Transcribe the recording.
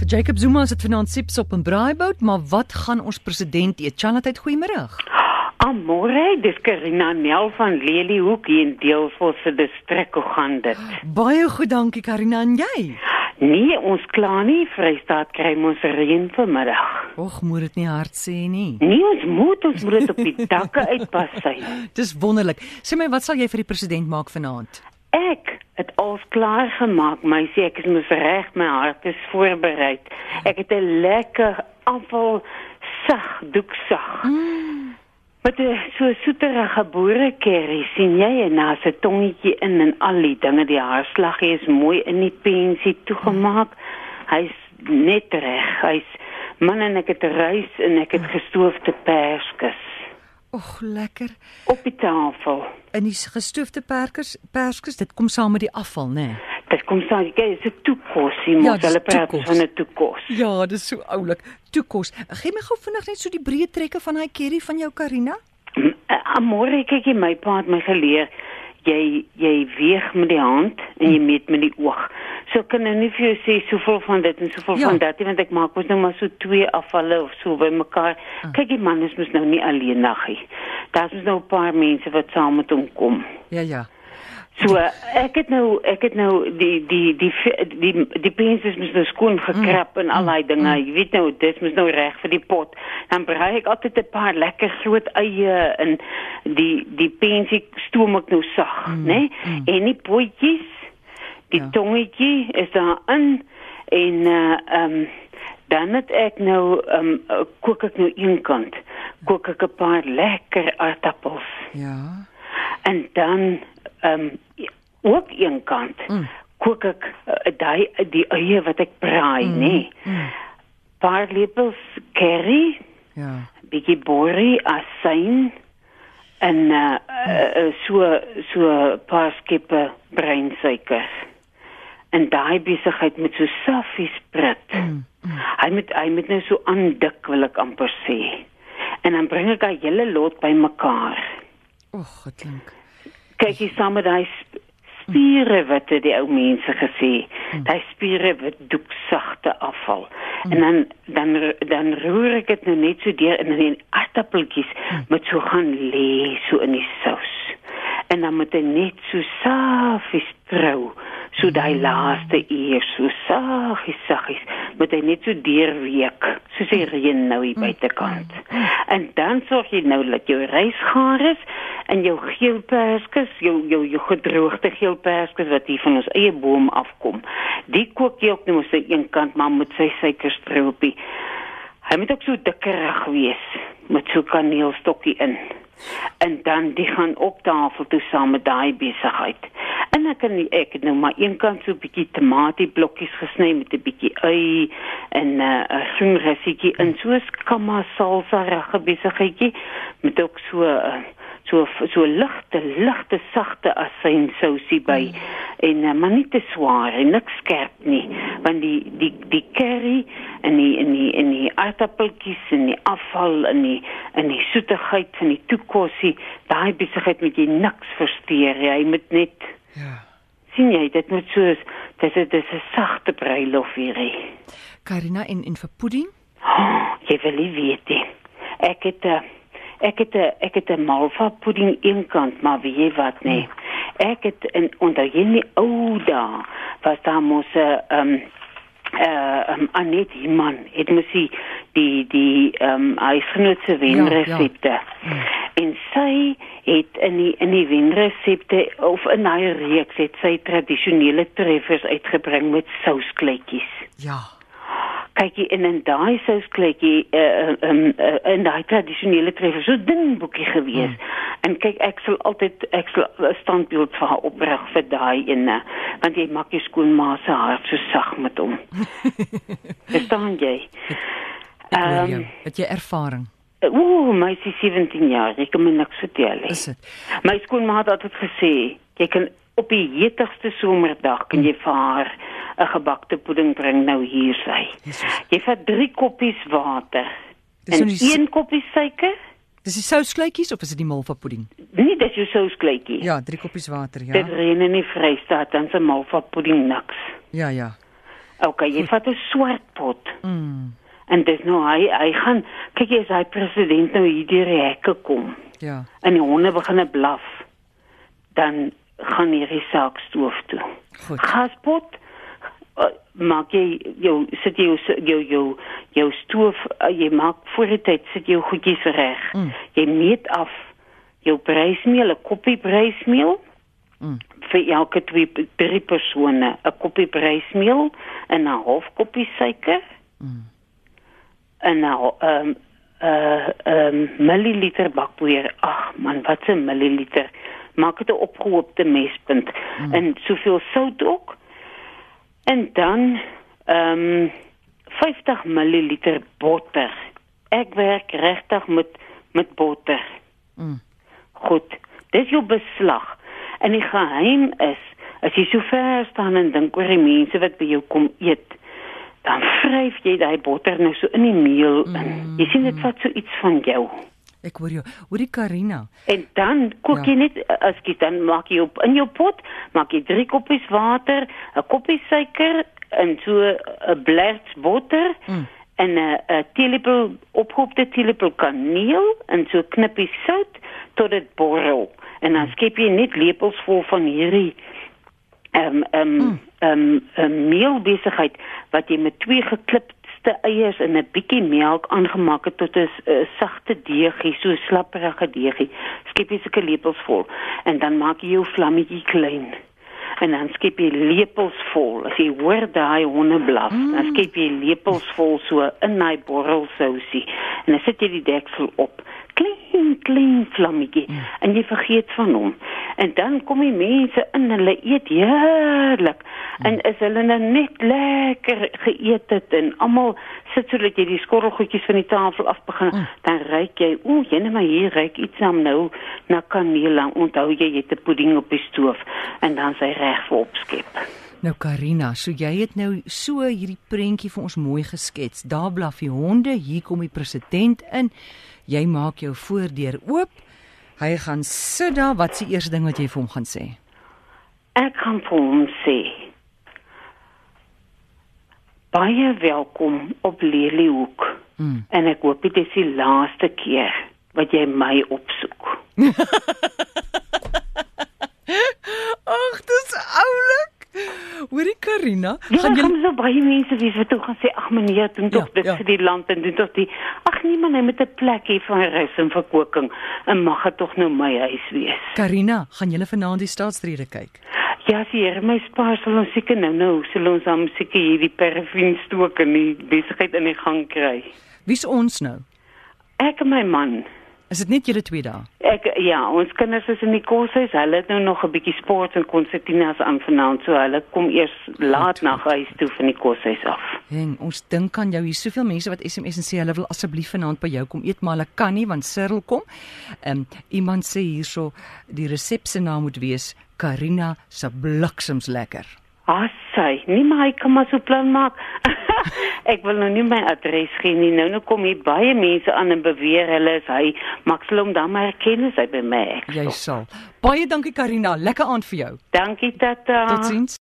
Vir Jacob Zuma is dit vanaand sips op 'n braaibou, maar wat gaan ons president eet? Chanat, goeiemôre. Amore, dis Karina Nel van Lelyhoek hier in Deelvos se distrik. Hoe gaan dit? Baie goed, dankie Karina en jy. Nee, ons kla nie. Vrystaat kry ons reën vanmiddag. Och, moet dit nie hard sê nie. Nee, ons moet ons moet dit op die dakke uitpas sy. Dis wonderlik. Sê my, wat sal jy vir die president maak vanaand? Ek het alles klaar gemaak, my sê ek is mos reg, my hart is voorberei. Ek het 'n lekker afval sag doeksag. Mm. Met 'n so soeterige boerekerry sien jy en na se tongetjie in en al die dinge, die haarslag is mooi in die pensie toegemaak. Hy's net reg. Hy's man en ek het rys en ek het gestoofde perskes Och, lekker. op die tafel. In die gestoofde perkers, perskes, dit kom saam met die afval, né? Nee? Dit kom staan, kyk, dis 'n toekosie, Ja, mos dis hulle praat toekos. van 'n toekos. Ja, dis so oulik. Toekos. Gee my gou vinnig net so die breë trekke van hy curry van jou Karina. Mm, eh, Amore, kyk jy my pa het my geleer jy jy weeg met die hand en jy meet met die oog. So kan nou nie vir jou sê soveel van dit en soveel Ja. van dat nie want ek maak mos nou maar so twee afvalle of so bymekaar. Kyk die man is mos nou nie alleen nagie. Daar's mos nou 'n paar mense wat saam met hom kom. Ja, ja. So ek het nou ek het nou die die die die die, die pens is mos nou skoon gekrap en al daai dinge. Jy weet nou dit is nou reg vir die pot. Dan braai ek altyd 'n paar lekker groot eie en die die pensie stoom ek nou sag, mm, né? Nee? En die potjies, die Ja. tongetjie is daarin en uh um dan het ek nou um kook ek nou een kant. Kook ek 'n paar lekker aardappels. Ja. En dan ehm um, ook een kant Mm. kook ek uh, daai die eie wat ek braai, mm. nê. Mm. Paar lepels curry, Ja. bietjie borrie, asyn en uh, uh, so so paar skippe breinsuiker. En daai besigheid met so saffies prit. Mm. Mm. Hy moet hy moet nou so aandik wil ek amper sê. En dan bring ek daai hele lot bymekaar Och, dit klink. kyk jy saam met daai sp- spiere wat het die ou mense gesê daai spiere wat doeksagte afval en dan dan dan roer ek dit nou net so deur dan die aardappeltjies moet so gaan lê so in die sous en dan moet hy net so safies trou so daai laaste uur so saggies saggies moet hy net so deurweek soos die reën nou hier buitekant en dan sorg jy nou dat jou rys gaar is en jou geel perskes, jou jou jou gedroogde geel perskes wat hier van ons eie boom afkom. Die kook jy ook net mos aan een kant maar met sy suikerstroopie. Hy moet ook so dikkerig wees met so kaneelstokkie in. En dan die gaan op tafel toe saam met daai besigheid. En ek nie- ek het nou maar een kant so 'n bietjie tomatieblokkies gesny met 'n bietjie ui en 'n uh, 'n groen resietjie in so skamma salsa regte besigheidjie met ook so uh, so so ligte ligte sagte asynsousie by mm. en uh, maar nie te swaar en niks skerp nie want die die die curry en die en die en die aardappeltjies en die afval en die en die soetigheid van die toekosie daai besigheid moet jy niks versteur jy moet net Ja. sien jy dit moet so dis is dis 'n sagte bruilof hierdie Karina en en vir pudding? Oh, jy wil nie weet nie. Ek het 'n ek het 'n ek het 'n malva pudding eenkant, maar weet jy wat nee. Ek het in onder hierdie ou dae was daar mos 'n um uh um, Anet Iman het mos die die die um huisgenootse wenresepte. Ja, ja. En sy het in die in die wenresepte of in haar reeks het sy tradisionele treffers uitgebring met souskleitjies Ja. Kyk jy in in daai souskleitjie uh, um, uh, in daai tradisionele treffer so dun boekie gewees. Mm. En kyk ek sal altyd ek sal 'n standbeeld vir haar oprig vir daai ene want jy maak jou skoonma se hart so sag met hom. Verstaan jy? Ehm, jou. Het jy ervaring? Ooh, my sy 17 jaar, ek kan my niks vertel nie. Is dit? My skoonma het altyd gesê, jy kan op die heetigste somerdag kan jy vir haar 'n gebakte pudding bring nou hier sy. Jesus. Jy vat 3 koppies water Dis en nou die s- 1 koppie suiker. Dis die souskleitjies of is dit die malva pudding? Nee, dis jou souskleitjie. Ja, 3 koppies water, Dit ja. reën in die Vrystaat dan se malva pudding niks. Ja, ja. Okay, jy vat 'n swart pot. Mm. En dis nou hy hy gaan kyk jy as hy president nou hier deur die hekke kom Ja. en die honde begine blaf, dan gaan hierdie saak stoof toe. Goed. Gaspot uh, maak jy jou sit jy jou jou jou, jou stoof uh, jy maak voor die tyd sit jou goedjies reg. Mm. Jy meet af jou brysmeel, 'n koppie brysmeel Mm. vir elke twee drie persone, 'n koppie brysmeel en 'n half koppie suiker Mm. en nou ehm um, uh ehm um, milliliter bakpoeier. Ag man, wat 'n milliliter. Maak dit 'n opgehoopte mespunt mm. en soveel sout ook. En dan ehm um, 50 milliliter botter. Ek werk regtig met met botter. Mm. Goed. Dis jou beslag. En die geheim is as jy so ver staan en dink oor die mense wat by jou kom eet, dan vryf jy daai botter nou so in die meel in. Jy sien dit vat so iets van jou. Ek hoor jou. Hoorie Karina. En dan kook Ja. jy net as jy dan maak jy op in jou pot, maak jy 3 koppies water, 'n koppie suiker en so 'n blerts botter Mm. en 'n 'n teelepel opgehoopte teelepel kaneel en so knippie sout tot dit borrel. En dan skep jy net lepels vol van hierdie ehm ehm ehm ehm meelbesigheid wat jy met twee geklipte eiers en 'n bietjie melk aangemaak het tot 'n s- 'n sagte deegie, so slapperige deegie. Skep jy sulke lepels vol en dan maak jy jou vlammetjie klein. En dan skep jy lepels vol. As jy hoor daai honde blaf, mm. dan skep jy lepels vol so in daai borrelsousie. En dan sit jy die deksel op. Klein, klein vlammetjie mm. en jy vergeet van hom. En dan kom die mense in, hulle eet heerlik. En is hulle nou net lekker geëet het en almal sit sodat jy die skorrelgoedjies van die tafel af begin, mm. dan ruik jy, o, jene maar hier ruik iets aan nou na kaneel. Onthou jy jy het 'n pudding op die stoof en dan sy reg vir opskep. Nou Karina, so jy het nou so hierdie prentjie vir ons mooi geskets. Daar blaf die honde, hier kom die president in. Jy maak jou voordeur oop. Hy gaan sit daar. Wat se eerste ding wat jy vir hom gaan sê? Ek gaan vir hom sê Baie welkom op Leliehoek. Mm. En ek hoop dit is die laaste keer wat jy my opsoek. Ag, dis oulik. Karina, Ja, gaan gaan jy jy so baie mense wie wat toe gaan sê ag meneer, doen tog Ja, dit ja. vir die land en doen tog die ag nee man, hy moet 'n plek hê vir rus en verkoking en mag dit tog nou my huis wees. Karina, gaan julle vanaand die staatsrede kyk? Ja, Here my spaar sal ons seker nou nou sal ons dan seker hierdie perfin stook en die besigheid in die gang kry. Wie's ons nou? Ek en my man Is dit net julle twee dae? Ek ja, ons kinders is in die koshuis. Hulle het nou nog 'n bietjie sport en konsertinas aan vanaand, so hulle kom eers laat na huis toe van die koshuis af. Heng, ons dink aan jou. Hier's soveel mense wat SMS en sê hulle wil asseblief vanaand by jou kom eet, maar hulle kan nie want Cyril kom. Ehm um, iemand sê hierso die resep se naam moet wees Karina se bliksems lekker. Assai, nie maar hy kan maar so plan maak. ek wil nou nie my adres gee nie. Nou nou kom hier baie mense aan en beweer hulle is hy, maar ek sal hom dan maar herken as hy by my is. Jy sal. Baie dankie Karina, lekker aand vir jou. Dankie tata. Totsiens.